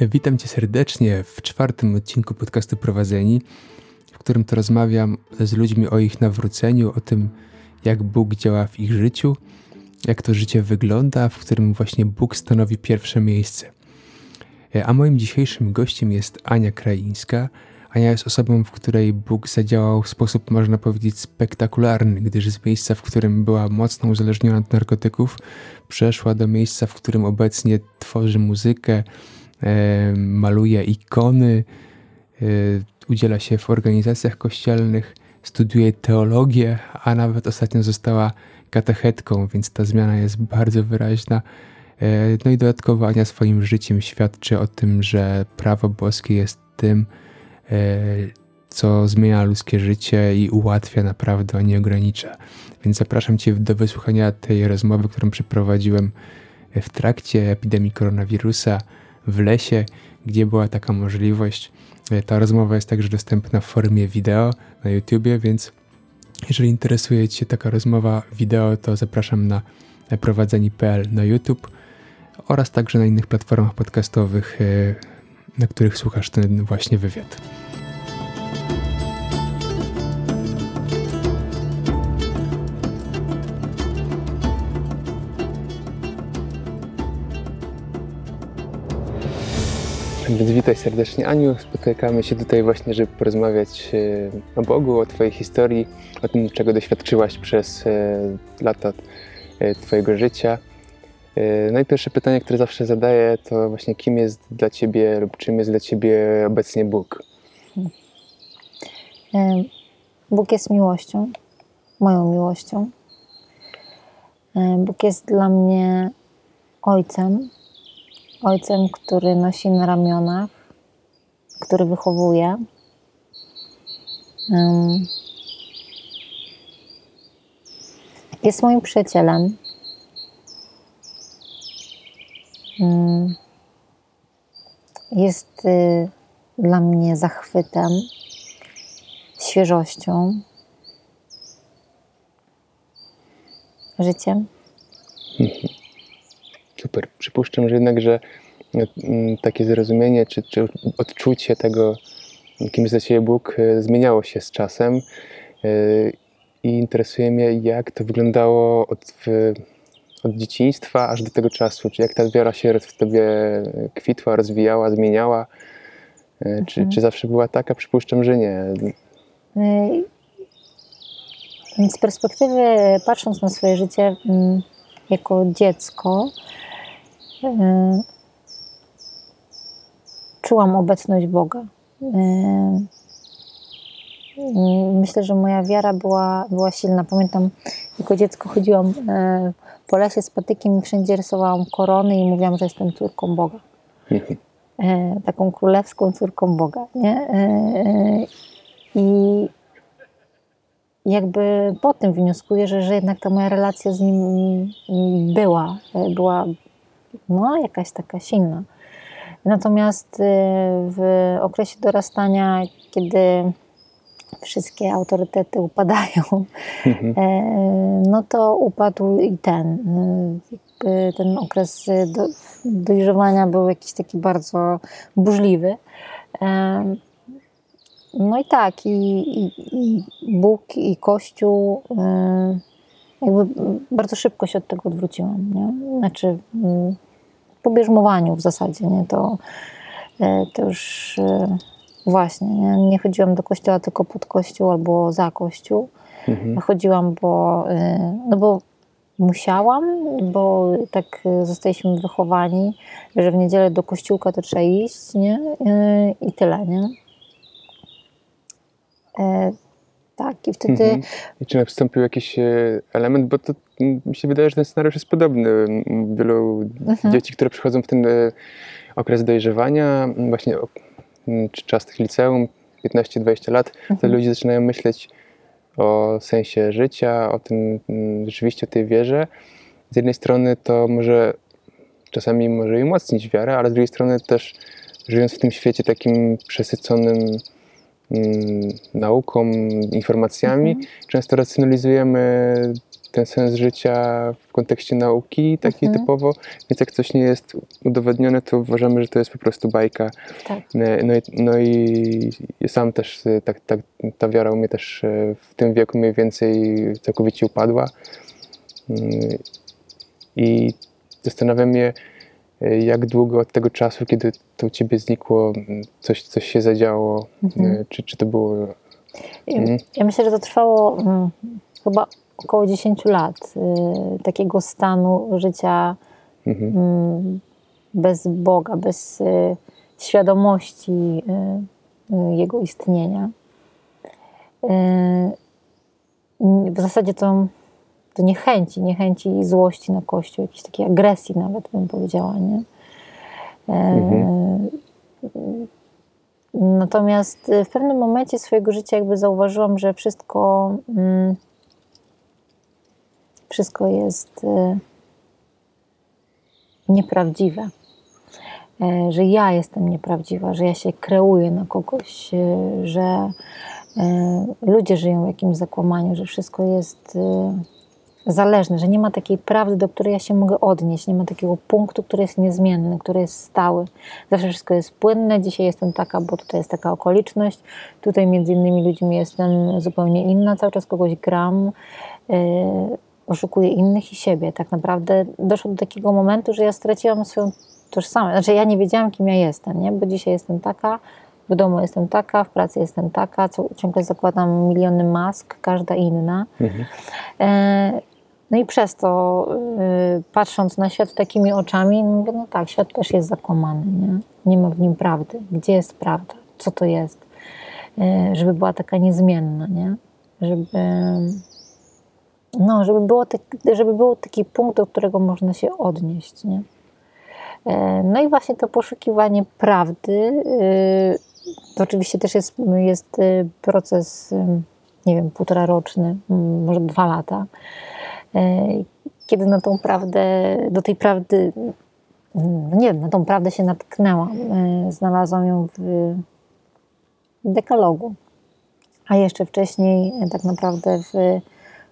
Witam Cię serdecznie w czwartym odcinku podcastu Prowadzeni, w którym to rozmawiam z ludźmi o ich nawróceniu, o tym, jak Bóg działa w ich życiu, jak to życie wygląda, w którym właśnie Bóg stanowi pierwsze miejsce. A moim dzisiejszym gościem jest Ania Kraińska. Ania jest osobą, w której Bóg zadziałał w sposób, można powiedzieć, spektakularny, gdyż z miejsca, w którym była mocno uzależniona od narkotyków, przeszła do miejsca, w którym obecnie tworzy muzykę, E, maluje ikony, e, udziela się w organizacjach kościelnych, studiuje teologię, a nawet ostatnio została katechetką, więc ta zmiana jest bardzo wyraźna. E, no i dodatkowo Ania swoim życiem świadczy o tym, że prawo boskie jest tym, co zmienia ludzkie życie i ułatwia naprawdę, a nie ogranicza. Więc zapraszam Cię do wysłuchania tej rozmowy, którą przeprowadziłem w trakcie epidemii koronawirusa w lesie, gdzie była taka możliwość. E, ta rozmowa jest także dostępna w formie wideo na YouTubie, więc jeżeli interesuje Cię taka rozmowa wideo, to zapraszam na prowadzeni.pl na YouTube oraz także na innych platformach podcastowych, e, na których słuchasz ten właśnie wywiad. Więc witaj serdecznie Aniu. Spotykamy się tutaj właśnie, żeby porozmawiać e, o Bogu, o Twojej historii, o tym, czego doświadczyłaś przez e, lata e, Twojego życia. No i pierwsze pytanie, które zawsze zadaję, to właśnie kim jest dla Ciebie lub czym jest dla Ciebie obecnie Bóg? Bóg jest miłością, moją miłością. Bóg jest dla mnie Ojcem, ojcem, który nosi na ramionach, który wychowuje. Jest moim przyjacielem. Jest y, dla mnie zachwytem, świeżością, życiem. Super. Przypuszczam, że jednak, że mm, takie zrozumienie czy, czy odczucie tego, kim jest dla Ciebie Bóg, e, zmieniało się z czasem. E, I interesuje mnie, jak to wyglądało od, od dzieciństwa aż do tego czasu. Czy jak ta wiara się w Tobie kwitła, rozwijała, zmieniała? E, czy, mhm. czy zawsze była taka? Przypuszczam, że nie. Z perspektywy, patrząc na swoje życie jako dziecko, E, czułam obecność Boga. E, myślę, że moja wiara była, była silna. Pamiętam, jako dziecko chodziłam e, po lesie z patykiem i wszędzie rysowałam korony i mówiłam, że jestem córką Boga. Taką królewską córką Boga. Nie? I jakby po tym wnioskuję, że, że jednak ta moja relacja z nim była, była no, jakaś taka silna. Natomiast y, w okresie dorastania, kiedy wszystkie autorytety upadają, mhm. E, no to upadł i ten. Y, ten okres dojrzewania był jakiś taki bardzo burzliwy. E, no i tak, i, i, i Bóg, i Kościół y, jakby bardzo szybko się od tego odwróciłam. Nie? Znaczy, mm, po bierzmowaniu w zasadzie, nie? To, e, to już e, właśnie, nie? nie chodziłam do kościoła tylko pod kościół albo za kościół. Mhm. Chodziłam, bo, e, no bo musiałam, bo tak zostaliśmy wychowani, że w niedzielę do kościółka to trzeba iść, nie? I tyle, nie? Tak, i wtedy. Mhm. I czy nastąpił jakiś e, element, bo to mi się wydaje, że ten scenariusz jest podobny. Wielu mhm. dzieci, które przychodzą w ten e, okres dojrzewania, właśnie czy czas tych liceum, 15-20 lat, mhm. to ludzie zaczynają myśleć o sensie życia, o tym rzeczywiście o tej wierze. Z jednej strony to może czasami może i umocnić wiarę, ale z drugiej strony też żyjąc w tym świecie takim przesyconym nauką, informacjami, mhm. często racjonalizujemy ten sens życia w kontekście nauki, taki mhm. typowo, więc jak coś nie jest udowodnione, to uważamy, że to jest po prostu bajka. Tak. No, i, no i sam też, tak, tak, ta wiara u mnie też w tym wieku mniej więcej całkowicie upadła. I zastanawiam się, jak długo od tego czasu, kiedy to u ciebie znikło, coś, coś się zadziało, mhm. czy, czy to było... Mhm. Ja myślę, że to trwało hmm, chyba około 10 lat y, takiego stanu życia mhm. y, bez Boga, bez y, świadomości Jego istnienia. W zasadzie to, to niechęci, niechęci i złości na Kościół, jakiejś takiej agresji nawet bym powiedziała, nie? Mhm. Natomiast w pewnym momencie swojego życia jakby zauważyłam, że wszystko mm, wszystko jest e, nieprawdziwe. E, że ja jestem nieprawdziwa, że ja się kreuję na kogoś, e, że ludzie żyją w jakimś zakłamaniu, że wszystko jest zależne, że nie ma takiej prawdy, do której ja się mogę odnieść, nie ma takiego punktu, który jest niezmienny, który jest stały. Zawsze wszystko jest płynne, dzisiaj jestem taka, bo tutaj jest taka okoliczność, tutaj między innymi ludźmi jestem zupełnie inna, cały czas kogoś gram oszukuję innych i siebie. Tak naprawdę doszło do takiego momentu, że ja straciłam swoją tożsamość. Znaczy ja nie wiedziałam, kim ja jestem, nie? bo dzisiaj jestem taka, w domu jestem taka, w pracy jestem taka, co, ciągle zakładam miliony mask, każda inna. Mhm. E, no i przez to, y, patrząc na świat takimi oczami, no mówię, no tak, świat też jest zakłamany, nie? nie ma w nim prawdy. Gdzie jest prawda? Co to jest? E, żeby była taka niezmienna, nie? Żeby no, żeby, było te, żeby był taki punkt, do którego można się odnieść. Nie? E, no i właśnie to poszukiwanie prawdy, y, to oczywiście też jest, jest y, proces, y, nie wiem, półtora roczny, może dwa lata, kiedy na tą prawdę, do tej prawdy, nie wiem, na tą prawdę się natknęłam. E, znalazłam ją w dekalogu, a jeszcze wcześniej tak naprawdę w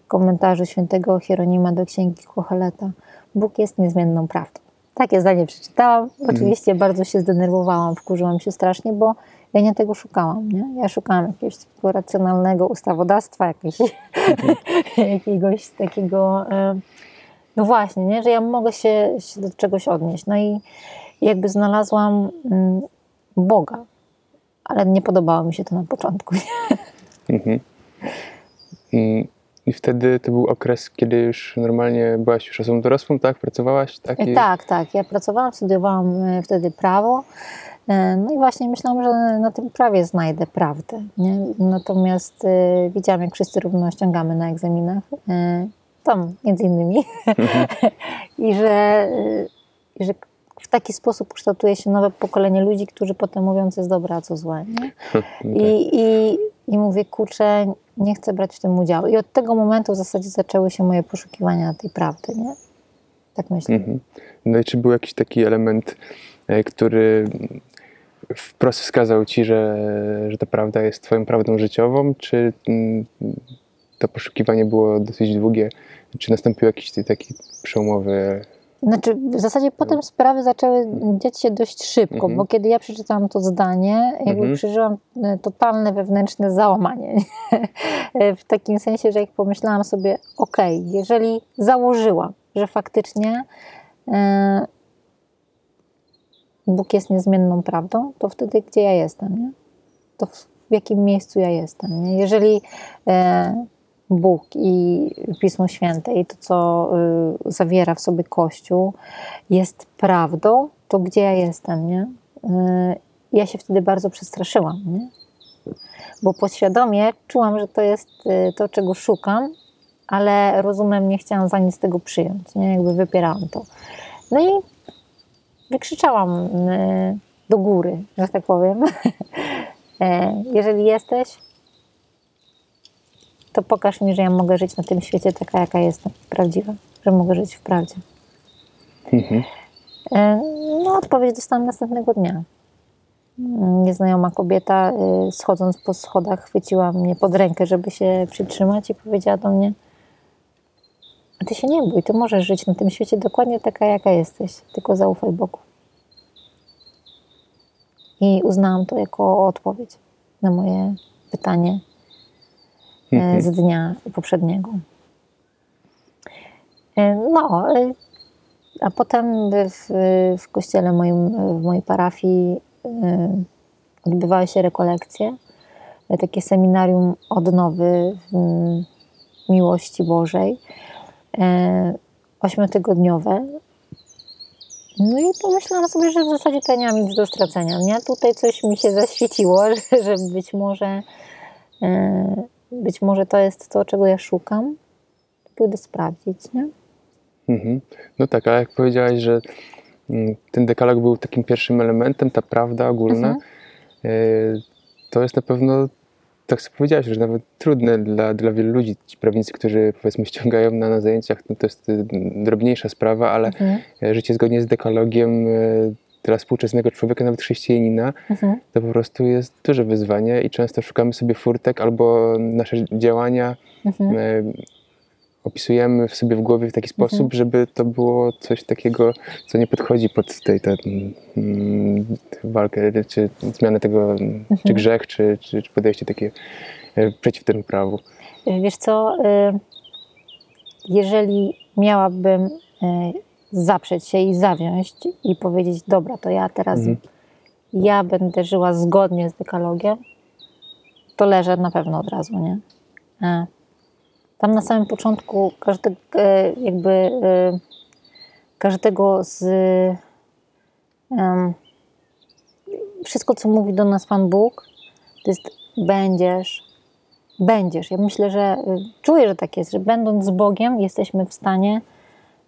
komentarzu świętego Hieronima do księgi Kocheleta. Bóg jest niezmienną prawdą. Takie zdanie przeczytałam. Mhm. Oczywiście mm. bardzo się zdenerwowałam, wkurzyłam się strasznie, bo ja nie tego szukałam. Nie? Ja szukałam jakiegoś takiego racjonalnego ustawodawstwa, jakiegoś, jakiegoś takiego, e, no właśnie, nie? że ja mogę się, się do czegoś odnieść. No i jakby znalazłam mm, Boga, ale nie podobało mi się to na początku. Mhm. Mm. I wtedy to był okres, kiedy już normalnie byłaś już osobą dorosłą, tak? Pracowałaś? Tak, I... tak, tak. Ja pracowałam, studiowałam e, wtedy prawo. E, no i właśnie myślałam, że na tym prawie znajdę prawdę. Nie? Natomiast y, widziałam, jak wszyscy równo ściągamy na egzaminach. Y, tam między innymi. Mhm. I, że, y, że w taki sposób kształtuje się nowe pokolenie ludzi, którzy potem mówią, co jest dobre, a co złe. Nie? I, i, I mówię, kurczę, nie chcę brać w tym udziału. I od tego momentu w zasadzie zaczęły się moje poszukiwania tej prawdy, nie? Tak myślę. Mhm. No i czy był jakiś taki element, który wprost wskazał ci, że, że ta prawda jest twoją prawdą życiową, czy mm, to poszukiwanie było dosyć długie? Czy nastąpił jakiś taki przełomowy znaczy, w zasadzie potem sprawy zaczęły dziać się dość szybko, mm -hmm. bo kiedy ja przeczytałam to zdanie, jakby mm -hmm. przeżyłam e, totalne wewnętrzne załamanie. w takim sensie, że jak pomyślałam sobie, ok, jeżeli założyłam, że faktycznie e, Bóg jest niezmienną prawdą, to wtedy gdzie ja jestem? Nie? To w, jakim miejscu ja jestem? Nie? Jeżeli e, Bóg i Pismo Święte i to, co y, zawiera w sobie Kościół, jest prawdą, to gdzie ja jestem, nie? Y, ja się wtedy bardzo przestraszyłam, nie? Bo podświadomie czułam, że to jest y, to, czego szukam, ale rozumem nie chciałam za nic tego przyjąć, nie? Jakby wypierałam to. No i wykrzyczałam do góry, że tak powiem. E, jeżeli jesteś, to pokaż mi, że ja mogę żyć na tym świecie taka, jaka jestem, prawdziwa, że mogę żyć w prawdzie. Mhm. E, no, odpowiedź dostałam następnego dnia. Nieznajoma kobieta, e, schodząc po schodach, chwyciła mnie pod rękę, żeby się przytrzymać i powiedziała do mnie: a ty się nie bój, ty możesz żyć na tym świecie dokładnie taka, jaka jesteś, tylko zaufaj Bogu. I uznałam to jako odpowiedź na moje pytanie e, Mhm. z dnia poprzedniego. E, No, e, a potem w, w kościele moim, w mojej parafii odbywały się rekolekcje, takie seminarium odnowy mm, miłości Bożej, ośmiotygodniowe. No i pomyślałam sobie, że w zasadzie to ja nie mam nic do stracenia. Nie? Tutaj coś mi się zaświeciło, że, że być może e, być może to jest to, czego ja szukam. Pójdę sprawdzić, nie? Mhm. No tak, ale jak powiedziałaś, że mm, ten dekalog był takim pierwszym elementem, ta prawda ogólna, Mhm. y, to jest na pewno, tak sobie powiedziałaś, że nawet trudne dla, dla wielu ludzi. Ci prawnicy, którzy powiedzmy ściągają na, na zajęciach, no to jest y, drobniejsza sprawa, ale Mhm. e, życie zgodnie z dekalogiem y, dla współczesnego człowieka, nawet chrześcijanina, Mhm. to po prostu jest duże wyzwanie i często szukamy sobie furtek albo nasze działania Mhm. E, opisujemy w sobie w głowie w taki sposób, Mhm. żeby to było coś takiego, co nie podchodzi pod tej, tę mm, walkę, czy zmianę tego, czy Mhm. grzech, czy, czy, czy podejście takie e, przeciw temu prawu. Wiesz co, y, jeżeli miałabym zaprzeć się i zawziąć i powiedzieć, dobra, to ja teraz Mhm. ja będę żyła zgodnie z dekalogiem, to leżę na pewno od razu, nie? E, Tam na samym początku każde, e, jakby e, każdego z em, wszystko, co mówi do nas Pan Bóg, to jest będziesz, będziesz. Ja myślę, że y, czuję, że tak jest, że będąc z Bogiem jesteśmy w stanie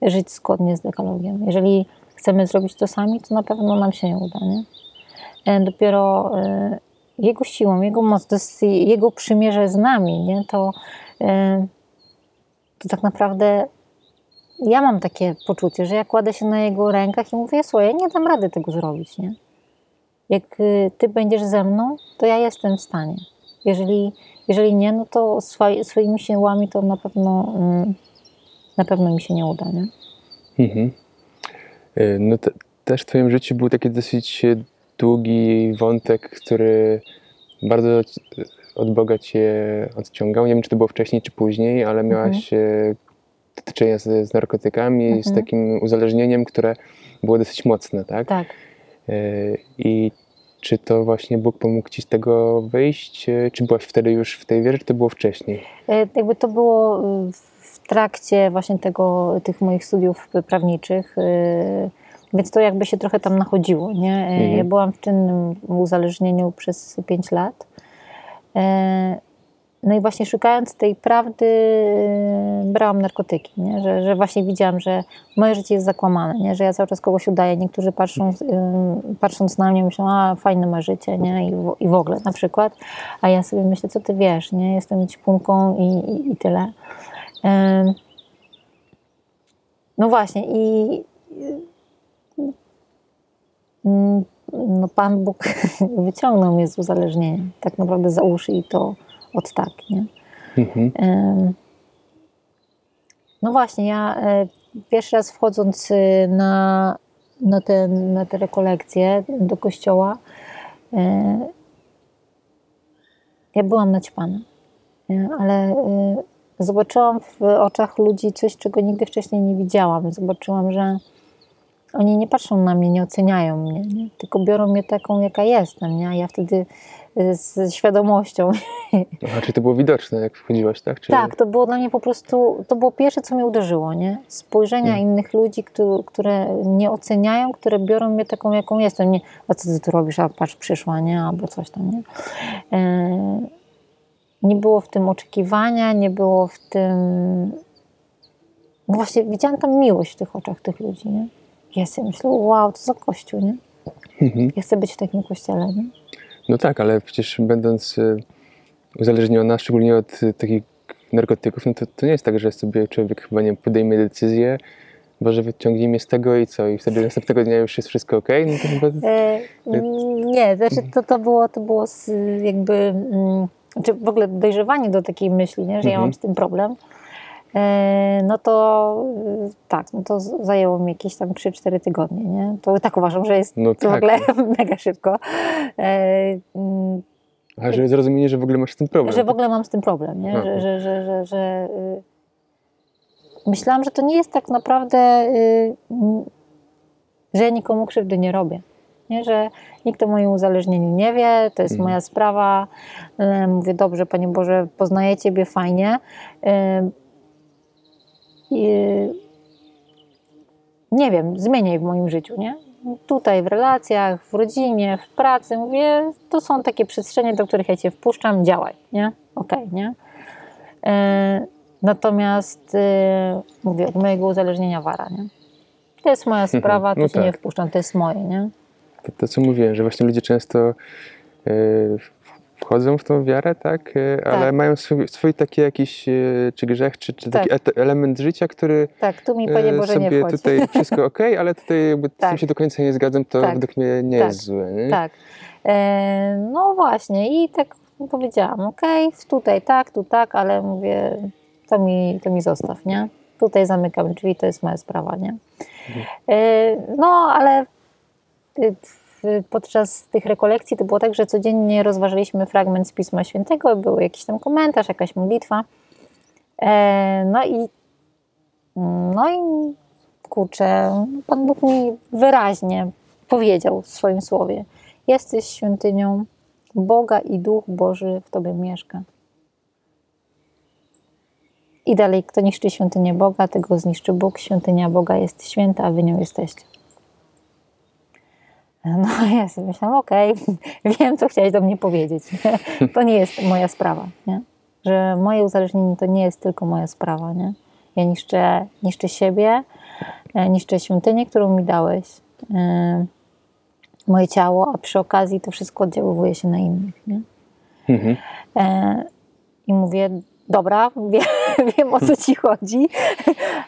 żyć zgodnie z dekalogiem. Jeżeli chcemy zrobić to sami, to na pewno nam się nie uda, nie? E, Dopiero e, Jego siłą, Jego moc, to jest Jego przymierze z nami, nie? To, e, to tak naprawdę ja mam takie poczucie, że ja kładę się na Jego rękach i mówię, słuchaj, ja nie dam rady tego zrobić, nie? Jak y, Ty będziesz ze mną, to ja jestem w stanie. Jeżeli, jeżeli nie, no to swoi, swoimi siłami to na pewno, mm, na pewno mi się nie uda, nie? Mhm. E, No te, też w Twoim życiu był taki dosyć długi wątek, który bardzo od Boga Cię odciągał. Nie wiem, czy to było wcześniej, czy później, ale miałaś e, do czynienia z, z narkotykami, z Mhm. takim uzależnieniem, które było dosyć mocne, tak? Tak. E, I czy to właśnie Bóg pomógł Ci z tego wyjść? E, Czy byłaś wtedy już w tej wierze, czy to było wcześniej? Jakby to było w trakcie właśnie tego, tych moich studiów prawniczych, więc to jakby się trochę tam nachodziło, nie? Mhm. Ja byłam w czynnym uzależnieniu przez 5 lat. E, No i właśnie szukając tej prawdy y, brałam narkotyki, nie? Że, że właśnie widziałam, że moje życie jest zakłamane, nie? że ja cały czas kogoś udaję. Niektórzy patrzą, y, patrząc na mnie myślą, a fajne ma życie nie? I, w, i w ogóle na przykład. A ja sobie myślę, co ty wiesz, nie? jestem ćpunką i, i, i tyle. No właśnie i mm, no Pan Bóg wyciągnął mnie z uzależnienia. Tak naprawdę za uszy i to od tak, nie? Mhm. No właśnie, ja e, pierwszy raz wchodząc y, na, na, te, na te rekolekcje do kościoła, e, ja byłam naćpana, nie? ale e, zobaczyłam w oczach ludzi coś, czego nigdy wcześniej nie widziałam. Zobaczyłam, że oni nie patrzą na mnie, nie oceniają mnie, nie? tylko biorą mnie taką, jaka jestem. Nie? A ja wtedy y, z świadomością Aha, czy to było widoczne, jak wchodziłaś, tak? Czy... tak, to było dla mnie po prostu, to było pierwsze, co mnie uderzyło, nie? Spojrzenia Hmm. innych ludzi, któ- które mnie oceniają, które biorą mnie taką, jaką jestem. Nie, a co ty tu robisz, a patrz, przyszła, nie? Albo coś tam, nie? E, nie było w tym oczekiwania, nie było w tym... No właśnie, widziałam tam miłość w tych oczach tych ludzi, nie? Ja sobie myślę, wow, to za kościół, nie? Mhm. Ja chcę być w takim kościele, nie? No tak, ale przecież będąc e, uzależniona, szczególnie od e, takich narkotyków, no to, to nie jest tak, że sobie człowiek chyba nie podejmie decyzję, Boże wyciągnij mnie z tego i co? I wtedy następnego dnia już jest wszystko ok? No to chyba... E, nie, znaczy to, to było, to było jakby, mm, znaczy w ogóle dojrzewanie do takiej myśli, nie, że ja Mhm. mam z tym problem. E, no to e, tak, no to zajęło mi jakieś tam 3-4 tygodnie, nie? To tak uważam, że jest No to w tak. ogóle mega szybko. E, A że zrozumienie, że w ogóle masz z tym problem. że w ogóle mam z tym problem, nie? Aha. Że, że, że, że, że y, myślałam, że to nie jest tak naprawdę, y, że ja nikomu krzywdy nie robię. Nie? Że nikt o moim uzależnieniu nie wie, to jest Mhm. moja sprawa. Mówię, dobrze, Panie Boże, poznaję Ciebie fajnie. Nie wiem, zmieniaj w moim życiu, nie? Tutaj w relacjach, w rodzinie, w pracy, mówię, to są takie przestrzenie, do których ja Cię wpuszczam, działaj, nie? Okej, nie? E, natomiast e, mówię, od mojego uzależnienia wara, nie? To jest moja sprawa, to no się nie tak. wpuszczam, to jest moje, nie? To, to co mówiłem, że właśnie ludzie często e, wchodzą w tą wiarę, tak? E, ale Tak. mają swój, swój taki jakiś, e, czy grzech, czy, czy taki Tak. element życia, który Tak, tu mi, Panie e, Boże, nie sobie wchodzi. tutaj wszystko ok, ale tutaj jakby z tym Tak. się do końca nie zgadzam, to Tak. według mnie nie Tak. jest złe. Nie? Tak. E, no właśnie i tak powiedziałam, okej, tutaj tak, tu tak, ale mówię, to mi, to mi zostaw, nie? Tutaj zamykam drzwi, to jest moja sprawa, nie? E, no, ale y, podczas tych rekolekcji to było tak, że codziennie rozważaliśmy fragment z Pisma Świętego, był jakiś tam komentarz, jakaś modlitwa. E, no i no i kurczę, Pan Bóg mi wyraźnie powiedział w swoim słowie: Jesteś świątynią Boga i Duch Boży w tobie mieszka. I dalej, kto niszczy świątynię Boga, tego zniszczy Bóg. Świątynia Boga jest święta, a wy nią jesteście. No ja sobie myślałam, okej, wiem, co chciałeś do mnie powiedzieć. To nie jest moja sprawa, nie? że moje uzależnienie to nie jest tylko moja sprawa. Nie? Ja niszczę, niszczę siebie, e, niszczę świątynię, którą mi dałeś, e, moje ciało, a przy okazji to wszystko oddziaływuje się na innych. Nie? Mhm. E, I mówię, dobra, wiem, wiem o co ci chodzi,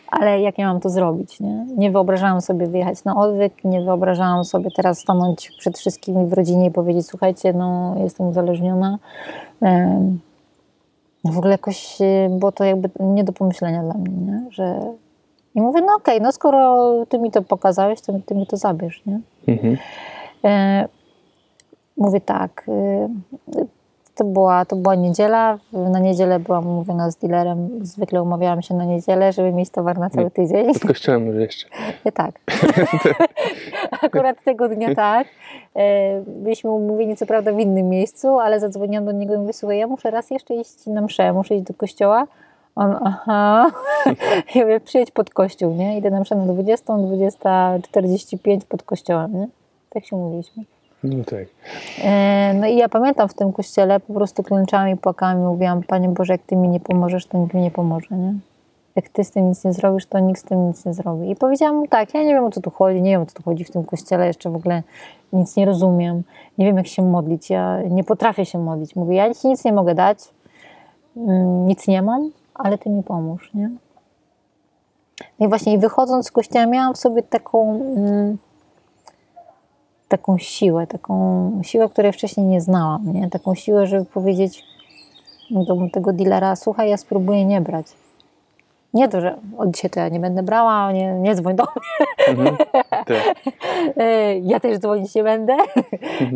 ale jak ja mam to zrobić? Nie? nie wyobrażałam sobie wyjechać na odwyk, nie wyobrażałam sobie teraz stanąć przed wszystkimi w rodzinie i powiedzieć, słuchajcie, no jestem uzależniona. E, w ogóle jakoś e, było to jakby nie do pomyślenia dla mnie, nie? że i mówię, no okej, no skoro ty mi to pokazałeś, to ty mi to zabierz, nie? Mhm. E, mówię tak, e, to była, to była niedziela, na niedzielę byłam umówiona z dealerem, zwykle umawiałam się na niedzielę, żeby mieć towar na cały tydzień. Pod kościołem może jeszcze. E, tak. Akurat tego dnia tak. E, Byliśmy umówieni co prawda w innym miejscu, ale zadzwoniłam do niego i mówię, słuchaj, ja muszę raz jeszcze iść na mszę, muszę iść do kościoła. On, aha, ja mówię, przyjedź pod kościół, nie? Idę na mszę na 20, 20.45 pod kościołem, nie? Tak się mówiliśmy. No tak. E, No i ja pamiętam w tym kościele, po prostu klęczałam i płakałam i mówiłam, Panie Boże, jak Ty mi nie pomożesz, to nikt mi nie pomoże, nie? Jak Ty z tym nic nie zrobisz, to nikt z tym nic nie zrobi. I powiedziałam mu tak, ja nie wiem o co tu chodzi, nie wiem o co tu chodzi w tym kościele, jeszcze w ogóle nic nie rozumiem, nie wiem jak się modlić, ja nie potrafię się modlić. Mówię, ja Ci nic nie mogę dać, mm, nic nie mam, ale Ty mi pomóż, nie? No I właśnie wychodząc z kościoła miałam w sobie taką... Mm, taką siłę, taką siłę, której wcześniej nie znałam, nie? taką siłę, żeby powiedzieć do tego dealera, słuchaj, ja spróbuję nie brać. Nie to, że od dzisiaj to ja nie będę brała, nie, nie dzwoń do mnie, Mhm. Tak. E, ja też dzwonić nie będę.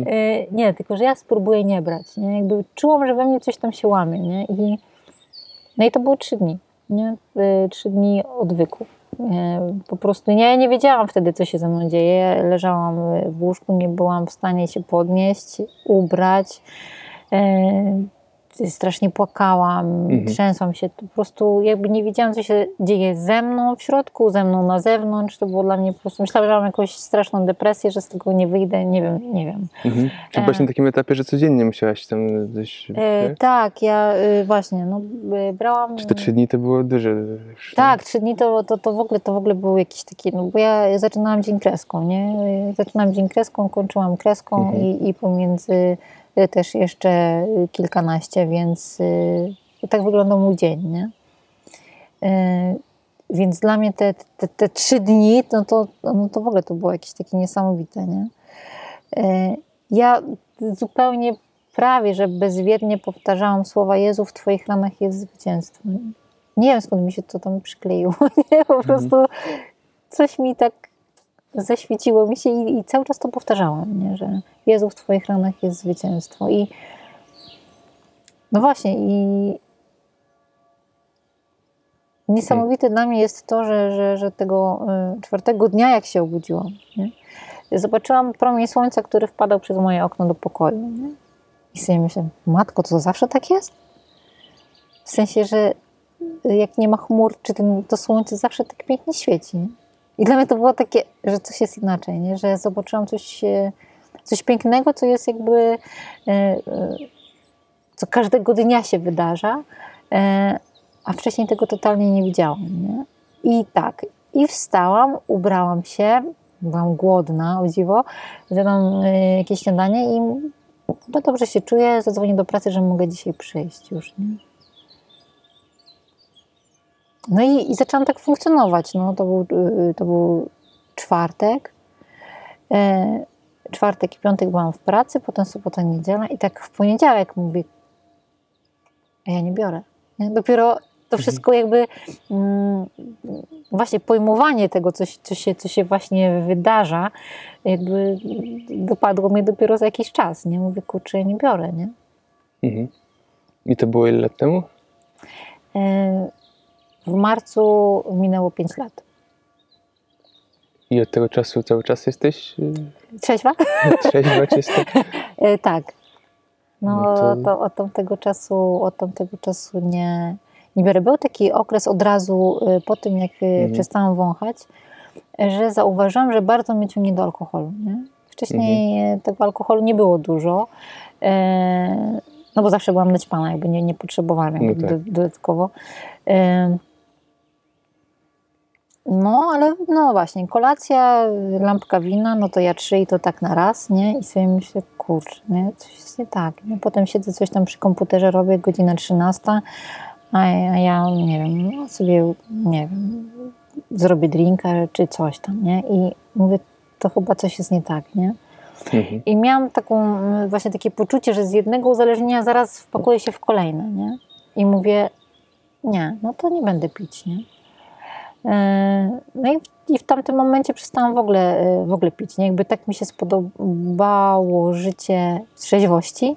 E, Nie, tylko, że ja spróbuję nie brać. Nie? Jakby czułam, że we mnie coś tam się łamie. Nie? I, no i to było trzy dni. Nie? E, Trzy dni odwyku. E, Po prostu nie, nie wiedziałam wtedy, co się ze mną dzieje. Leżałam w łóżku, nie byłam w stanie się podnieść, ubrać. E, Strasznie płakałam, Mhm. trzęsłam się. Po prostu jakby nie wiedziałam, co się dzieje ze mną w środku, ze mną na zewnątrz. To było dla mnie po prostu, myślałam, że mam jakąś straszną depresję, że z tego nie wyjdę, nie wiem, nie wiem. Mhm. Czy byłaś na takim etapie, że codziennie musiałaś tam coś... E, nie? tak, ja e, właśnie, no e, brałam... Czy te trzy dni to było duże? Tak, trzy dni to, to, to, w ogóle, to w ogóle był jakiś taki, no bo ja zaczynałam dzień kreską, nie? Zaczynałam dzień kreską, kończyłam kreską Mhm. i, i pomiędzy y, też jeszcze y, kilkanaście, więc y, tak wyglądał mój dzień, nie? Y, Więc dla mnie te, te, te trzy dni, no to, no to w ogóle to było jakieś takie niesamowite, nie? Y, Ja zupełnie prawie, że bezwiednie powtarzałam słowa Jezu, w Twoich ranach jest zwycięstwo. Nie? Nie wiem skąd mi się to tam przykleiło. Nie? Po prostu coś mi tak zaświeciło mi się i, i cały czas to powtarzałam, nie? że Jezu, w Twoich ranach jest zwycięstwo. I no właśnie, i niesamowite dla mnie jest to, że, że, że tego y, czwartego dnia, jak się obudziłam, nie? zobaczyłam promień słońca, który wpadał przez moje okno do pokoju. Nie? I sobie myślę, matko, to zawsze tak jest? W sensie, że jak nie ma chmur, czy ten, to słońce zawsze tak pięknie świeci. Nie? I dla mnie to było takie, że coś jest inaczej, nie? że zobaczyłam coś, e, coś pięknego, co jest jakby, e, e, co każdego dnia się wydarza, a wcześniej tego totalnie nie widziałam. Nie? I tak, i wstałam, ubrałam się, byłam głodna, o dziwo, zjadłam jakieś śniadanie i no dobrze się czuję, zadzwonię do pracy, że mogę dzisiaj przyjść już. Nie? No i, i zaczęłam tak funkcjonować. No, to, był, y, to był czwartek. E, czwartek i piątek byłam w pracy, potem sobota, niedziela i tak w poniedziałek mówię, a ja nie biorę. Nie? Dopiero to mhm. wszystko jakby mm, właśnie pojmowanie tego, co, co, się, co się właśnie wydarza, jakby dopadło mnie dopiero za jakiś czas. Nie mówię, kurczę, ja nie biorę, nie? Mhm. I to było ile lat temu? E, w marcu minęło 5 lat. I od tego czasu cały czas jesteś? Y, Trzeźwa? Trzeźwa czysto? E, tak. No, no to... to od tamtego czasu, od tamtego czasu nie, nie biorę. Był taki okres od razu y, po tym, jak y, mhm. przestałam wąchać, że zauważyłam, że bardzo mnie ciągnie do alkoholu. Nie? Wcześniej mhm. tego alkoholu nie było dużo, e, no bo zawsze byłam naćpana, jakby nie, nie potrzebowałam jakby no tak. dodatkowo. No, ale no właśnie, kolacja, lampka wina, no to ja trzy i to tak na raz, nie? I sobie myślę, kurczę, nie? coś jest nie tak. Nie? Potem siedzę coś tam przy komputerze, robię, godzina 13, a ja, nie wiem, no sobie, nie wiem, zrobię drinka czy coś tam, nie? I mówię, to chyba coś jest nie tak, nie? Mhm. I miałam taką, właśnie takie poczucie, że z jednego uzależnienia zaraz wpakuję się w kolejne, nie? I mówię, nie, no to nie będę pić, nie? E, no i, i w tamtym momencie przestałam w ogóle, e, w ogóle pić. Nie? Jakby tak mi się spodobało życie trzeźwości,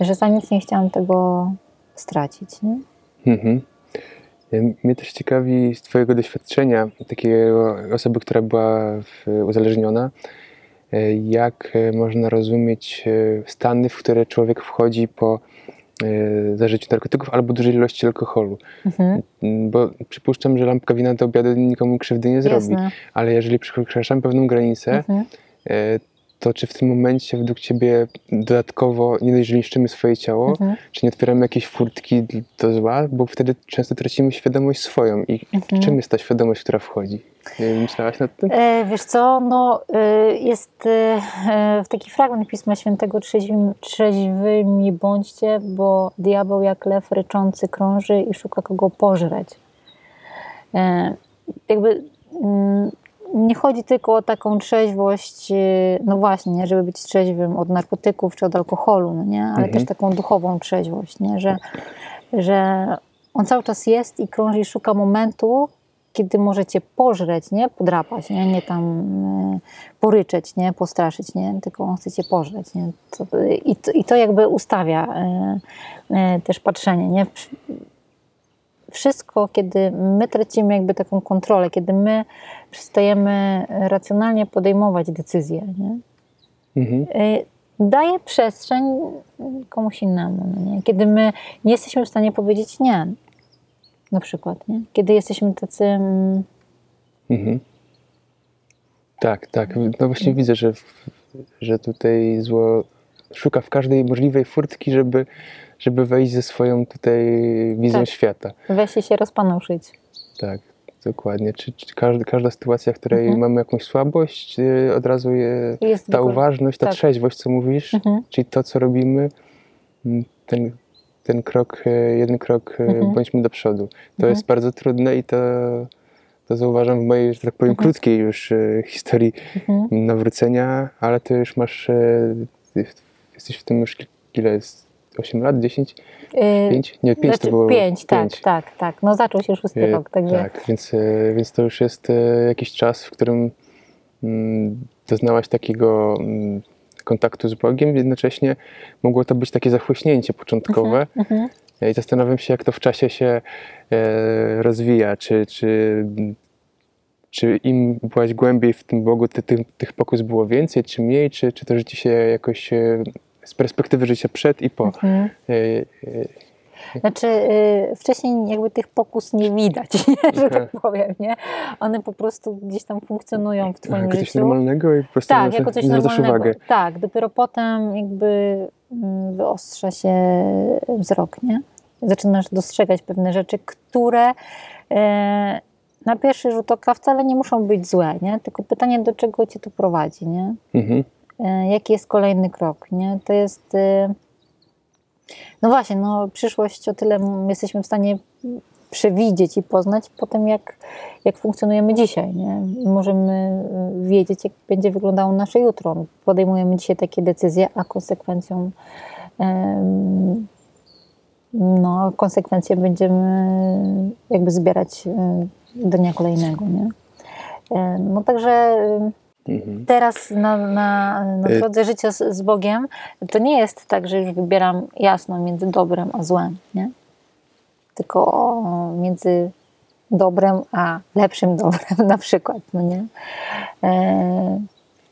że za nic nie chciałam tego stracić. Nie? Mhm. Mnie też ciekawi z Twojego doświadczenia, takiej osoby, która była uzależniona, e, jak można rozumieć stany, w które człowiek wchodzi po zażyciu narkotyków albo dużej ilości alkoholu. Mhm. Bo przypuszczam, że lampka wina do obiadu nikomu krzywdy nie zrobi. Jasne. Ale jeżeli przekraczamy pewną granicę, mhm. E, to czy w tym momencie według Ciebie dodatkowo nie dość, że niszczymy swoje ciało, mhm. czy nie otwieramy jakiejś furtki do zła, bo wtedy często tracimy świadomość swoją. I mhm. czym jest ta świadomość, która wchodzi? Myślałaś nad tym? E, wiesz co, no e, jest e, taki fragment Pisma Świętego trzeźwym, trzeźwymi bądźcie, bo diabeł jak lew ryczący krąży i szuka kogo pożreć. E, jakby mm, nie chodzi tylko o taką trzeźwość, y, no właśnie, nie, żeby być trzeźwym od narkotyków czy od alkoholu, no nie? ale mhm. też taką duchową trzeźwość, nie? Że, że on cały czas jest i krąży i szuka momentu, kiedy możecie pożreć, nie? Podrapać, nie? Nie tam y, poryczeć, nie? Postraszyć, nie? Tylko on chce cię pożreć, nie? To, i, to, I to jakby ustawia y, też patrzenie, nie? Wszystko, kiedy my tracimy jakby taką kontrolę, kiedy my przestajemy racjonalnie podejmować decyzje, nie? Mhm. Y, daje przestrzeń komuś innemu. No nie? Kiedy my nie jesteśmy w stanie powiedzieć nie, na przykład, nie? kiedy jesteśmy tacy. Mm, mhm. Tak, tak. No właśnie widzę, że, że tutaj zło szuka w każdej możliwej furtki, żeby, żeby wejść ze swoją tutaj wizją tak. świata. Wejść się rozpanuszyć. Tak. Dokładnie. Czy, czy każda, każda, sytuacja, w której mhm. mamy jakąś słabość, y, od razu je, ta uważność, ta tak. trzeźwość, co mówisz, mhm. czyli to, co robimy, mm, ten, ten krok, y, jeden krok, y, mhm. bądźmy do przodu. To mhm. jest bardzo trudne i to, to zauważam w mojej, że tak powiem, mhm. krótkiej już historii mhm. nawrócenia, ale ty już masz, jesteś w tym już ile jest? 8 lat, 10? 5? Nie, 5 znaczy to było. 5, tak, tak, tak. No zaczął się szósty rok, także. Tak, więc, e, więc to już jest jakiś czas, w którym mm, doznałaś takiego mm, kontaktu z Bogiem, jednocześnie mogło to być takie zachłyśnięcie początkowe. Mhm. I zastanawiam się, jak to w czasie się rozwija. Czy, czy, czy im byłaś głębiej w tym Bogu, ty, ty, tych pokus było więcej, czy mniej, czy, czy to życie się jakoś z perspektywy życia przed i po. Mhm. E, e, Znaczy, y, wcześniej jakby tych pokus nie widać, nie? że tak powiem, nie? One po prostu gdzieś tam funkcjonują w Twoim jako coś życiu. normalnego i po prostu Tak, jako coś normalnego. uwagę. Tak, dopiero potem jakby mm, wyostrza się wzrok, nie? Zaczynasz dostrzegać pewne rzeczy, które e, na pierwszy rzut oka wcale nie muszą być złe, nie? Tylko pytanie, do czego Cię to prowadzi, nie? Mhm. E, jaki jest kolejny krok, nie? To jest... e, No właśnie, no przyszłość o tyle jesteśmy w stanie przewidzieć i poznać po tym, jak, jak funkcjonujemy dzisiaj, nie? Możemy e, wiedzieć, jak będzie wyglądało nasze jutro. Podejmujemy dzisiaj takie decyzje, a konsekwencją no, konsekwencje będziemy jakby zbierać do dnia kolejnego, nie? No także Mhm. teraz na, na, na Y- drodze życia z, z Bogiem to nie jest tak, że już wybieram jasno między dobrem a złem, nie? Tylko między dobrem a lepszym dobrem na przykład, no nie? E,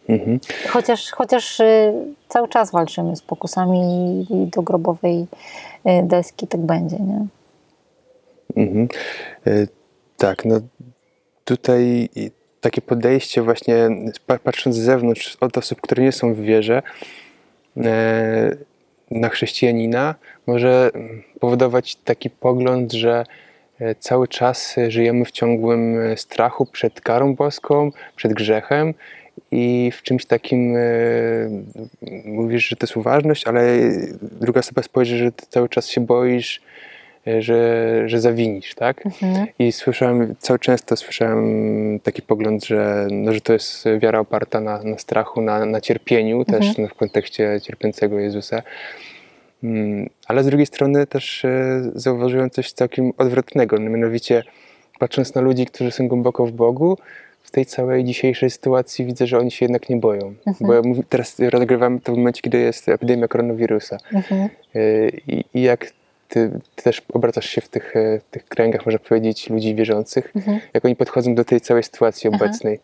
Mhm. chociaż, chociaż y, cały czas walczymy z pokusami i, do grobowej y, deski tak będzie, nie? Mhm. E, Tak, no tutaj takie podejście właśnie, pa- patrząc z zewnątrz od osób, które nie są w wierze, e, na chrześcijanina, może powodować taki pogląd, że e, cały czas żyjemy w ciągłym e, strachu przed karą boską, przed grzechem i w czymś takim mówisz, że to jest uważność, ale druga osoba spojrzy, że ty cały czas się boisz, że, że zawinisz, tak? Mhm. I słyszałem, cały często słyszałem taki pogląd, że, no, że to jest wiara oparta na, na strachu, na, na cierpieniu, też no, w kontekście cierpiącego Jezusa. Mm, Ale z drugiej strony też e, zauważyłem coś całkiem odwrotnego, no, mianowicie patrząc na ludzi, którzy są głęboko w Bogu, w tej całej dzisiejszej sytuacji widzę, że oni się jednak nie boją. Bo ja mówię, teraz rozgrywamy to w momencie, kiedy jest epidemia koronawirusa. Mhm. E, I, i jak ty, ty też obracasz się w tych, e, tych kręgach, można powiedzieć, ludzi wierzących, Mhm. jak oni podchodzą do tej całej sytuacji obecnej.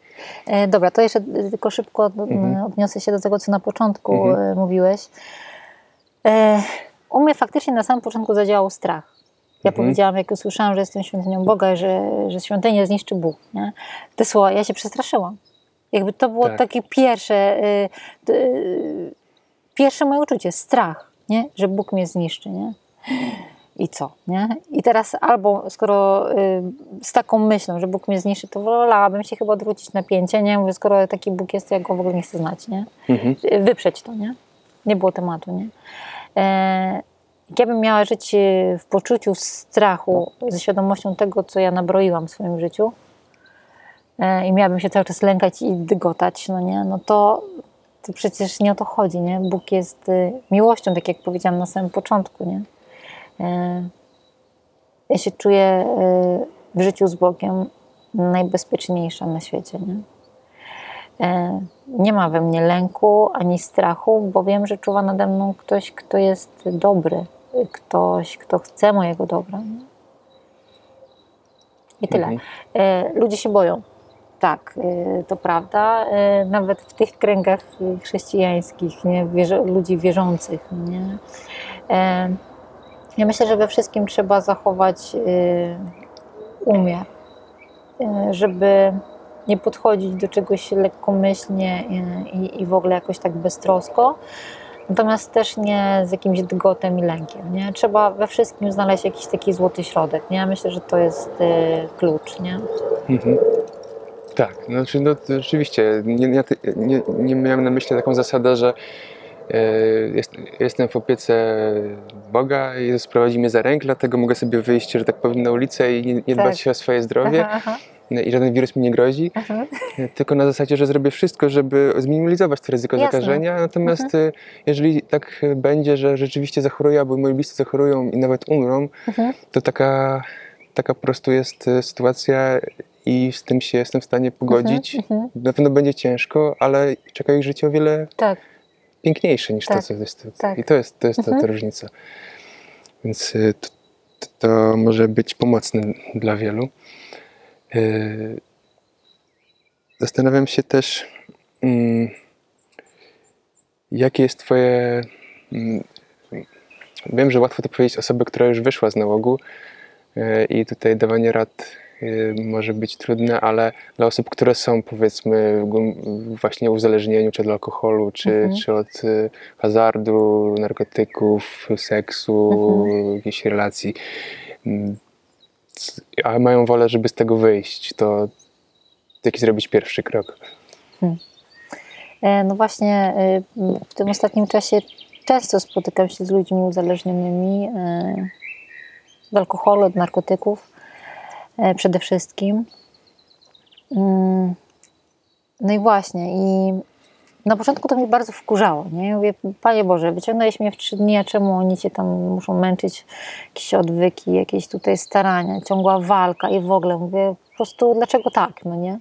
E, Dobra, to jeszcze tylko szybko Mhm. odniosę się do tego, co na początku Mhm. e, mówiłeś. E, U mnie faktycznie na samym początku zadziałał strach. Ja Mhm. powiedziałam, jak usłyszałam, że jestem świątynią Boga, że, że świątynię zniszczy Bóg. Nie? Te słowa, ja się przestraszyłam. Jakby to było Tak. takie pierwsze, y, y, pierwsze moje uczucie, strach, nie? że Bóg mnie zniszczy. Nie? I co? Nie? I teraz albo skoro y, z taką myślą, że Bóg mnie zniszczy, to wolałabym się chyba odwrócić napięcie, nie? Mówię, skoro taki Bóg jest, to ja go w ogóle nie chcę znać, nie? Mhm. Y, Wyprzeć to, nie? Nie było tematu, nie? E, ja bym miała żyć y, w poczuciu strachu, ze świadomością tego, co ja nabroiłam w swoim życiu e, i miałabym się cały czas lękać i dygotać, no nie? No to, to przecież nie o to chodzi, nie? Bóg jest y, miłością, tak jak powiedziałam na samym początku, nie? E, ja się czuję y, w życiu z Bogiem najbezpieczniejsza na świecie. Nie? E, nie ma we mnie lęku ani strachu, bo wiem, że czuwa nade mną ktoś, kto jest dobry, ktoś, kto chce mojego dobra. Nie? I tyle. Mhm. E, ludzie się boją. Tak, to prawda. E, Nawet w tych kręgach chrześcijańskich, nie? Ludzi wierzących. Nie? Ja myślę, że we wszystkim trzeba zachować y, umiar, y, żeby nie podchodzić do czegoś lekkomyślnie y, i, i w ogóle jakoś tak beztrosko, natomiast też nie z jakimś dygotem i lękiem. Nie? Trzeba we wszystkim znaleźć jakiś taki złoty środek. Nie? Myślę, że to jest klucz. Nie? Mhm. Tak, znaczy, no to rzeczywiście, nie, nie, nie, miałem na myśli taką zasadę, że jest, jestem w opiece Boga i sprowadzi mnie za rękę, dlatego mogę sobie wyjść, że tak powiem, na ulicę i nie, nie Tak. dbać o swoje zdrowie. Aha, aha. i żaden wirus mi nie grozi, Aha. tylko na zasadzie, że zrobię wszystko, żeby zminimalizować to ryzyko Jasne. zakażenia. Natomiast y, jeżeli tak będzie, że rzeczywiście zachoruję, albo moi bliscy zachorują i nawet umrą, Mhm. to taka, taka po prostu jest sytuacja i z tym się jestem w stanie pogodzić. Mhm. Na pewno będzie ciężko, ale czeka ich życie o wiele Tak. Piękniejsze niż Tak, to, co jest. tak. I to jest, to jest ta, ta Mhm. różnica. Więc y, to, to, może być pomocne dla wielu. Y, Zastanawiam się też, mm, jakie jest Twoje. mm, Wiem, że łatwo to powiedzieć osobie, która już wyszła z nałogu y, i tutaj dawanie rad może być trudne, ale dla osób, które są powiedzmy w właśnie uzależnieniu, czy od alkoholu, czy, Mhm. czy od y, hazardu, narkotyków, seksu, Mhm. jakiejś relacji, mm, a mają wolę, żeby z tego wyjść, to jaki zrobić pierwszy krok? E, No właśnie e, w tym ostatnim czasie często spotykam się z ludźmi uzależnionymi e, od alkoholu, od narkotyków przede wszystkim. Mm, No i właśnie i na początku to mnie bardzo wkurzało, nie? Mówię, Panie Boże, wyciągnąłeś mnie w trzy dni, a czemu oni Cię tam muszą męczyć? Jakieś odwyki, jakieś tutaj starania, ciągła walka i w ogóle. Mówię, po prostu dlaczego tak, no nie?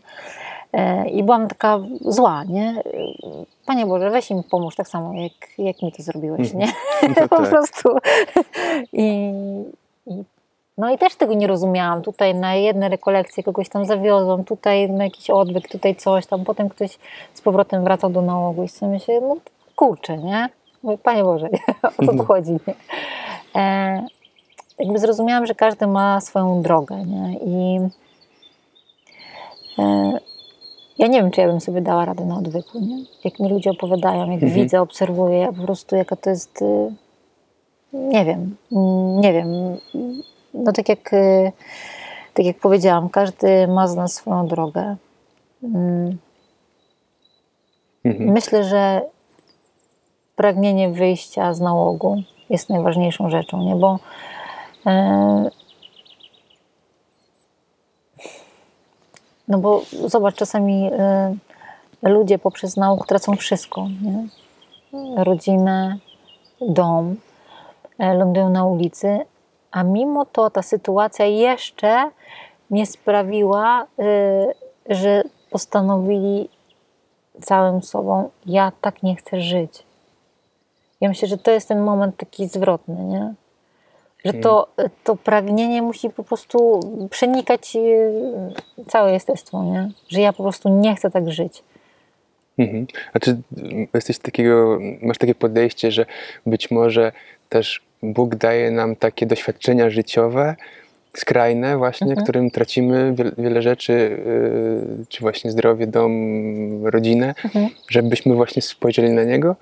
E, I byłam taka zła, nie? Panie Boże, weź im pomóż tak samo, jak, jak mi to zrobiłeś, nie? No po tak. prostu. I, i, no i też tego nie rozumiałam. Tutaj na jedne rekolekcje kogoś tam zawiozłam, tutaj na jakiś odwyk, tutaj coś tam. Potem ktoś z powrotem wracał do nałogu i sobie myślę, no kurczę, nie? Mówię, Panie Boże, o co tu Mhm. chodzi, nie? E, jakby zrozumiałam, że każdy ma swoją drogę, nie? I e, ja nie wiem, czy ja bym sobie dała radę na odwyku, nie? Jak mi ludzie opowiadają, jak Mhm. widzę, obserwuję, ja po prostu jaka to jest, y, nie wiem, mm, nie wiem. No tak jak, y, tak jak powiedziałam, każdy ma z nas swoją drogę. Mm, Mhm. Myślę, że pragnienie wyjścia z nałogu jest najważniejszą rzeczą, nie? Bo e, no bo zobacz, czasami e, ludzie poprzez nałóg tracą wszystko, nie? Rodzinę, dom, e, lądują na ulicy, a mimo to ta sytuacja jeszcze nie sprawiła, e, że postanowili całym sobą, ja tak nie chcę żyć. Ja myślę, że to jest ten moment taki zwrotny, nie? Że to, to pragnienie musi po prostu przenikać e, całe jestestwo, nie? Że ja po prostu nie chcę tak żyć. Mhm. A czy mm, jesteś takiego, masz takie podejście, że być może też Bóg daje nam takie doświadczenia życiowe, skrajne właśnie, Mhm. którym tracimy wiele, rzeczy, yy, czy właśnie zdrowie, dom, rodzinę, Mhm. żebyśmy właśnie spojrzeli na Niego?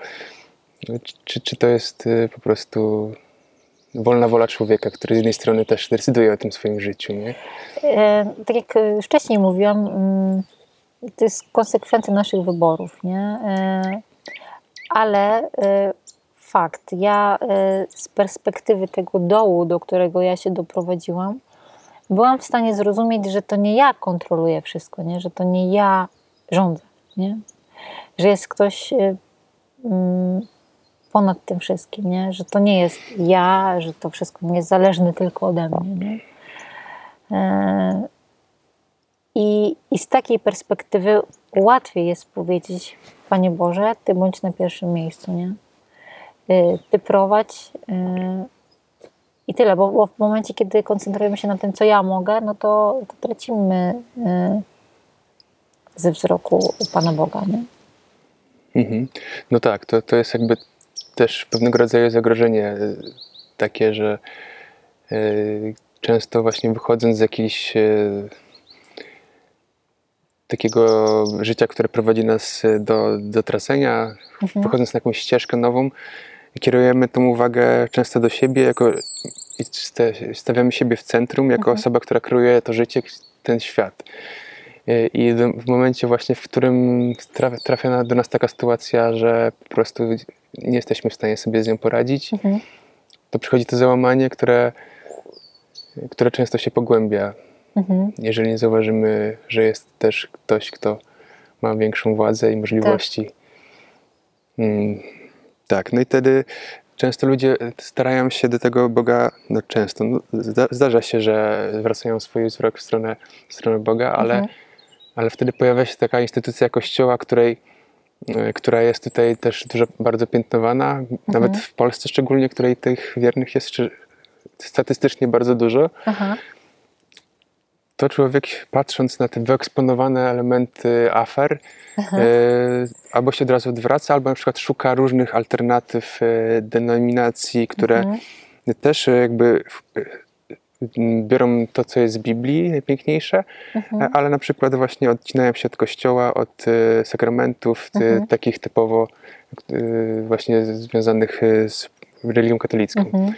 Czy, czy to jest yy, po prostu wolna wola człowieka, który z jednej strony też decyduje o tym swoim życiu, nie? E, tak jak wcześniej mówiłam, mm, to jest konsekwencja naszych wyborów, nie? E, ale e, fakt, ja e, z perspektywy tego dołu, do którego ja się doprowadziłam, byłam w stanie zrozumieć, że to nie ja kontroluję wszystko, nie? Że to nie ja rządzę, nie? Że jest ktoś e, mm, ponad tym wszystkim, nie? Że to nie jest ja, że to wszystko nie jest zależne tylko ode mnie, nie? E, I, I z takiej perspektywy łatwiej jest powiedzieć, Panie Boże, Ty bądź na pierwszym miejscu, nie? E, Ty prowadź e, i tyle, bo, bo w momencie, kiedy koncentrujemy się na tym, co ja mogę, no to, to tracimy e, ze wzroku Pana Boga, nie? Mhm. No tak, to, to jest jakby też pewnego rodzaju zagrożenie y, takie, że y, często właśnie wychodząc z jakiejś y, takiego życia, które prowadzi nas y, do, do tracenia, Mhm. wychodząc na jakąś ścieżkę nową, kierujemy tą uwagę często do siebie jako, stawiamy siebie w centrum jako Mhm. osoba, która kreuje to życie, ten świat. Y, I w momencie właśnie, w którym trafia, do nas taka sytuacja, że po prostu nie jesteśmy w stanie sobie z nią poradzić, Mhm. to przychodzi to załamanie, które, które często się pogłębia Mhm. Jeżeli nie zauważymy, że jest też ktoś, kto ma większą władzę i możliwości. Tak, mm, tak. no i wtedy często ludzie starają się do tego Boga, no często, no, zdarza się, że zwracają swój wzrok w stronę, w stronę Boga, ale, mhm. ale wtedy pojawia się taka instytucja Kościoła, której e, która jest tutaj też dużo bardzo piętnowana, mhm. nawet w Polsce szczególnie, której tych wiernych jest statystycznie bardzo dużo. Aha to człowiek patrząc na te wyeksponowane elementy afer, e, albo się od razu odwraca, albo na przykład szuka różnych alternatyw e, denominacji, które mhm. też jakby biorą to, co jest z Biblii, najpiękniejsze, mhm. ale na przykład właśnie odcinają się od kościoła, od e, sakramentów, mhm. takich typowo właśnie związanych z religią katolicką. Mhm.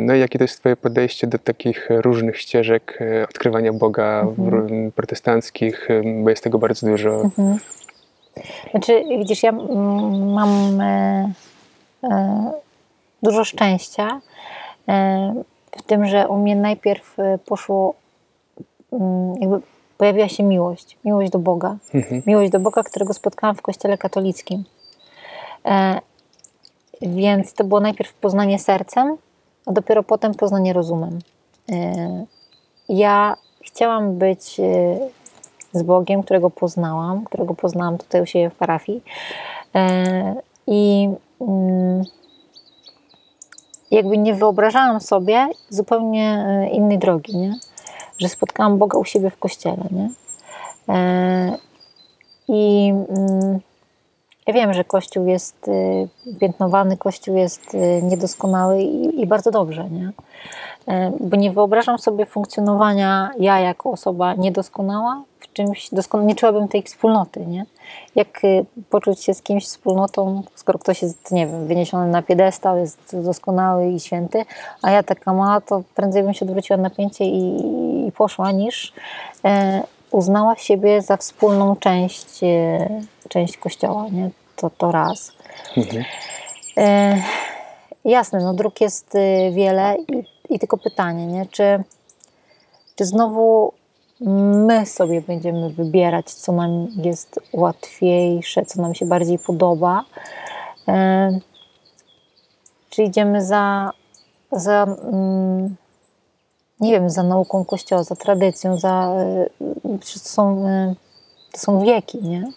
No i jakie to jest Twoje podejście do takich różnych ścieżek e, odkrywania Boga mhm. protestanckich, e, bo jest tego bardzo dużo. Mhm. Znaczy, widzisz, ja mam e, e, dużo szczęścia e, w tym, że u mnie najpierw e, poszło, jakby pojawiła się miłość, miłość do Boga. Mhm. Miłość do Boga, którego spotkałam w kościele katolickim. Więc to było najpierw poznanie sercem, a dopiero potem poznanie rozumem. E, ja chciałam być e, z Bogiem, którego poznałam, którego poznałam tutaj u siebie w parafii. E, I mm, jakby nie wyobrażałam sobie zupełnie innej drogi, nie? że spotkałam Boga u siebie w kościele. Nie? I mm, ja wiem, że Kościół jest y, piętnowany, Kościół jest y, niedoskonały i, i bardzo dobrze, nie? E, bo nie wyobrażam sobie funkcjonowania ja jako osoba niedoskonała w czymś doskonałym. Nie czułabym tej wspólnoty, nie? Jak y, poczuć się z kimś wspólnotą, skoro ktoś jest, nie wiem, wyniesiony na piedestał, jest doskonały i święty, a ja taka mała, to prędzej bym się odwróciła na napięcie i, i poszła, niż e, uznała siebie za wspólną część, e, część kościoła, nie? To, to raz. Mhm. E, jasne, no dróg jest e, wiele i, i tylko pytanie, nie? Czy, czy znowu my sobie będziemy wybierać, co nam jest łatwiejsze, co nam się bardziej podoba? E, czy idziemy za, za mm, nie wiem, za nauką Kościoła, za tradycją, za, to, są, e, to są wieki, nie?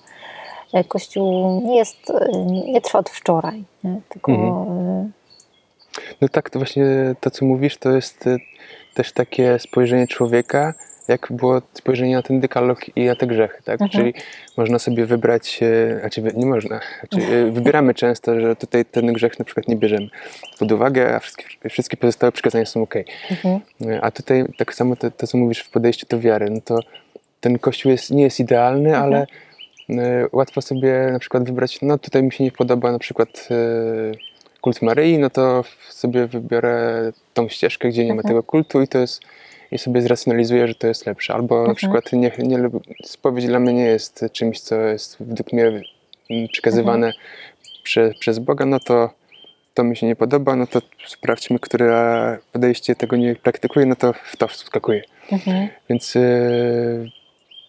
E, Kościół nie jest, nie trwa od wczoraj, nie? tylko... Mhm. No tak, to właśnie to, co mówisz, to jest też takie spojrzenie człowieka, jak było spojrzenie na ten dekalog i na te grzechy, tak? Mhm. Czyli można sobie wybrać, znaczy nie można, znaczy e, wybieramy często, że tutaj ten grzech na przykład nie bierzemy pod uwagę, a wszystkie, wszystkie pozostałe przykazania są ok. Mhm. E, a tutaj tak samo to, to, co mówisz w podejściu do wiary, no to ten kościół jest, nie jest idealny, mhm. ale łatwo sobie na przykład wybrać, no tutaj mi się nie podoba na przykład kult Maryi, no to sobie wybiorę tą ścieżkę, gdzie nie ma mhm. tego kultu i to jest i sobie zracjonalizuję, że to jest lepsze. Albo mhm. na przykład nie, nie, spowiedź dla mnie nie jest czymś, co jest według mnie mm, przekazywane mhm. prze, przez Boga, no to to mi się nie podoba, no to sprawdźmy, które podejście tego nie praktykuje, no to w to wskakuje. Mhm. Więc yy,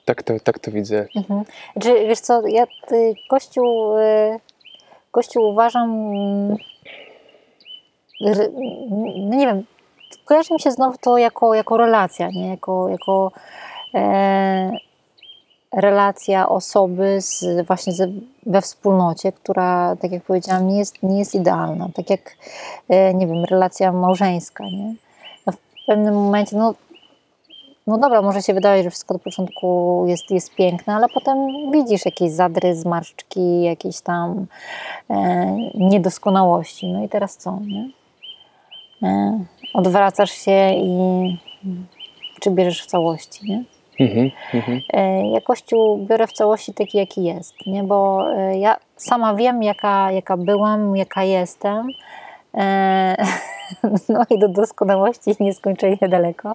tak, to, tak to widzę. Mhm. Czy, wiesz co, ja y, Kościół, y, Kościół uważam, no nie wiem, kojarzy mi się znowu to jako, jako relacja, nie? jako, jako e, relacja osoby z, właśnie z, we wspólnocie, która, tak jak powiedziałam, nie jest, nie jest idealna. Tak jak, e, nie wiem, relacja małżeńska. Nie? W pewnym momencie, no, no dobra, może się wydaje, że wszystko do początku jest, jest piękne, ale potem widzisz jakieś zadry, zmarszczki, jakieś tam e, niedoskonałości. No i teraz co? Nie? E, odwracasz się i czy bierzesz w całości, nie? Mhm, mhm. E, ja Kościół biorę w całości taki, jaki jest, nie? bo e, ja sama wiem, jaka, jaka byłam, jaka jestem. No i do doskonałości nieskończenie daleko.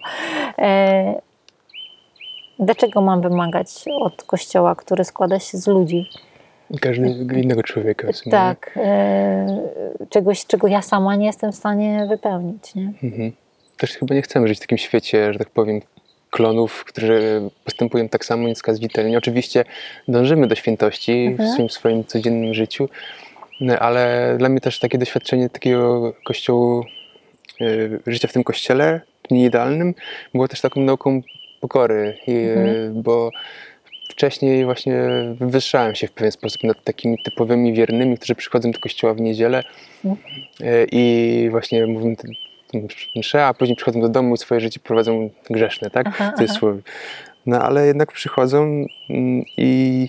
Dlaczego mam wymagać od Kościoła, który składa się z ludzi? Każdego innego człowieka. Tak. E, czegoś, czego ja sama nie jestem w stanie wypełnić. Nie? Mhm. Też chyba nie chcemy żyć w takim świecie, że tak powiem, klonów, którzy postępują tak samo nieskazitelnie. Oczywiście dążymy do świętości mhm. w swoim, swoim codziennym życiu, ale dla mnie też takie doświadczenie takiego kościołu, y, życia w tym kościele, nieidealnym, było też taką nauką pokory, mhm. bo wcześniej właśnie wywyższałem się w pewien sposób nad takimi typowymi wiernymi, którzy przychodzą do kościoła w niedzielę mhm. i właśnie mówią mszę, a później przychodzą do domu i swoje życie prowadzą grzeszne, tak? Aha, w cudzysłowie. No ale jednak przychodzą mm, i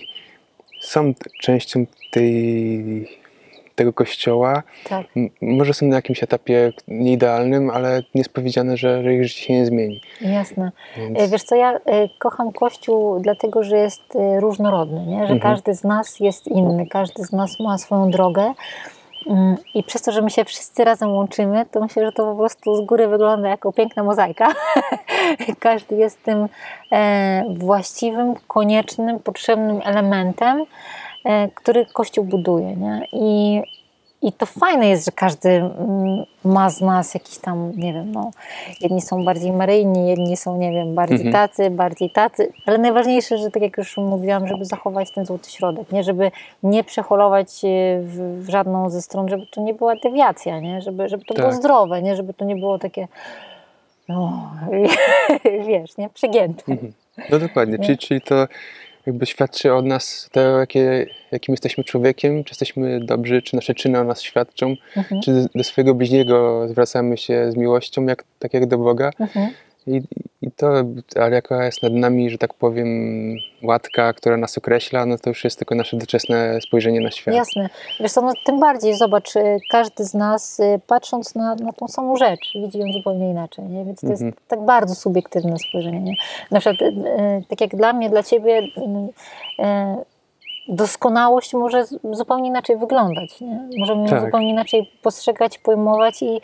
są częścią tej tego kościoła. Tak. Może są na jakimś etapie nieidealnym, ale nie jest powiedziane, że, że ich życie się nie zmieni. Jasne. Więc... E, wiesz co, ja e, kocham Kościół dlatego, że jest e, różnorodny, nie? że mhm. każdy z nas jest inny, każdy z nas ma swoją drogę. Mm, I przez to, że my się wszyscy razem łączymy, to myślę, że to po prostu z góry wygląda jako piękna mozaika. Każdy jest tym właściwym, koniecznym, potrzebnym elementem, który Kościół buduje. Nie? I, I to fajne jest, że każdy mm, ma z nas jakiś tam, nie wiem, no, jedni są bardziej maryjni, jedni są, nie wiem, bardziej mhm. tacy, bardziej tacy, ale najważniejsze, że tak jak już mówiłam, żeby zachować ten złoty środek, nie? żeby nie przeholować w, w żadną ze stron, żeby to nie była dewiacja, nie? Żeby, żeby to tak. było zdrowe, nie? żeby to nie było takie no, wiesz, nie? Przegięte. Mhm. No dokładnie, czyli, czyli to jakby świadczy o nas to, jakie, jakim jesteśmy człowiekiem, czy jesteśmy dobrzy, czy nasze czyny o nas świadczą, mhm. czy do swojego bliźniego zwracamy się z miłością, jak, tak jak do Boga. Mhm. I, I to, ale jaka jest nad nami, że tak powiem, łatka, która nas określa, no to już jest tylko nasze doczesne spojrzenie na świat. Jasne. Wiesz co, no, tym bardziej, zobacz, y, każdy z nas y, patrząc na, na tą samą rzecz, widzi ją zupełnie inaczej, nie? więc to jest mhm. tak bardzo subiektywne spojrzenie. Nie? Na przykład, y, tak jak dla mnie, dla ciebie doskonałość może zupełnie inaczej wyglądać. Nie? Możemy ją tak. zupełnie inaczej postrzegać, pojmować i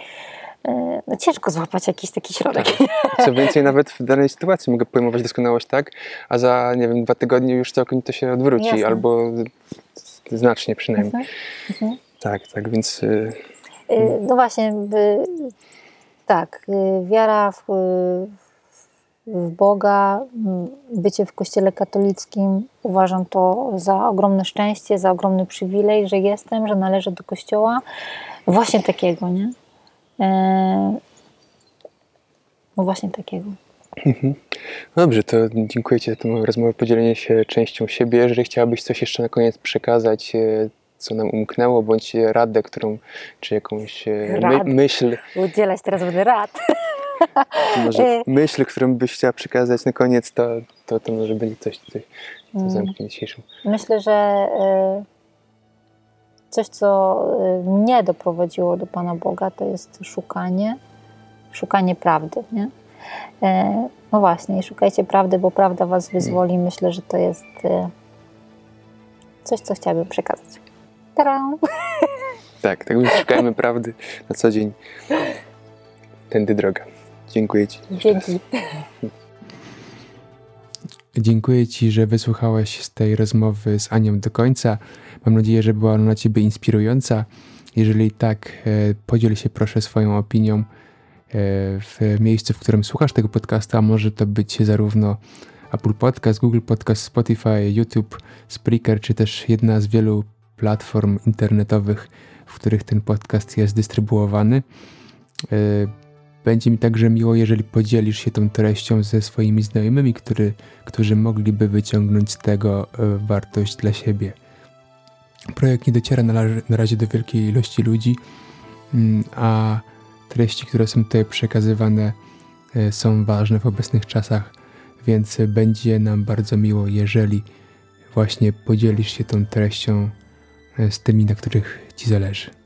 no ciężko złapać jakiś taki środek. Tak. Co więcej, nawet w danej sytuacji mogę pojmować doskonałość tak, a za, nie wiem, dwa tygodnie już całkiem to się odwróci, Jasne. albo znacznie przynajmniej. Mhm. Mhm. Tak, tak, więc... Y, y, no właśnie, tak, y, wiara w, w Boga, bycie w kościele katolickim, uważam to za ogromne szczęście, za ogromny przywilej, że jestem, że należę do kościoła właśnie takiego, nie? E, no właśnie takiego. Mhm. Dobrze, to dziękuję Ci za tę rozmowę, podzielenie się częścią siebie. Jeżeli chciałabyś coś jeszcze na koniec przekazać, e, co nam umknęło, bądź radę, którą, czy jakąś e, my, myśl. Udzielać teraz będę rad. może myśl, którą byś chciała przekazać na koniec, to, to, to może będzie coś, co mm. zamknie dzisiejszą. Myślę, że coś, co y, mnie doprowadziło do Pana Boga, to jest szukanie, szukanie prawdy. Nie? E, no właśnie, szukajcie prawdy, bo prawda Was wyzwoli. Myślę, że to jest y, coś, co chciałabym przekazać. Tadam! Tak, tak szukajmy prawdy na co dzień. Tędy droga. Dziękuję Ci. Dzięki. Dziękuję Ci, że wysłuchałeś tej rozmowy z Anią do końca. Mam nadzieję, że była ona dla Ciebie inspirująca. Jeżeli tak, e, podziel się proszę swoją opinią e, w miejscu, w którym słuchasz tego podcastu, a może to być zarówno Apple Podcast, Google Podcast, Spotify, YouTube, Spreaker, czy też jedna z wielu platform internetowych, w których ten podcast jest dystrybuowany. E, będzie mi także miło, jeżeli podzielisz się tą treścią ze swoimi znajomymi, który, którzy mogliby wyciągnąć z tego wartość dla siebie. Projekt nie dociera na, na razie do wielkiej ilości ludzi, mm, a treści, które są tutaj przekazywane, e, są ważne w obecnych czasach, więc będzie nam bardzo miło, jeżeli właśnie podzielisz się tą treścią e, z tymi, na których Ci zależy.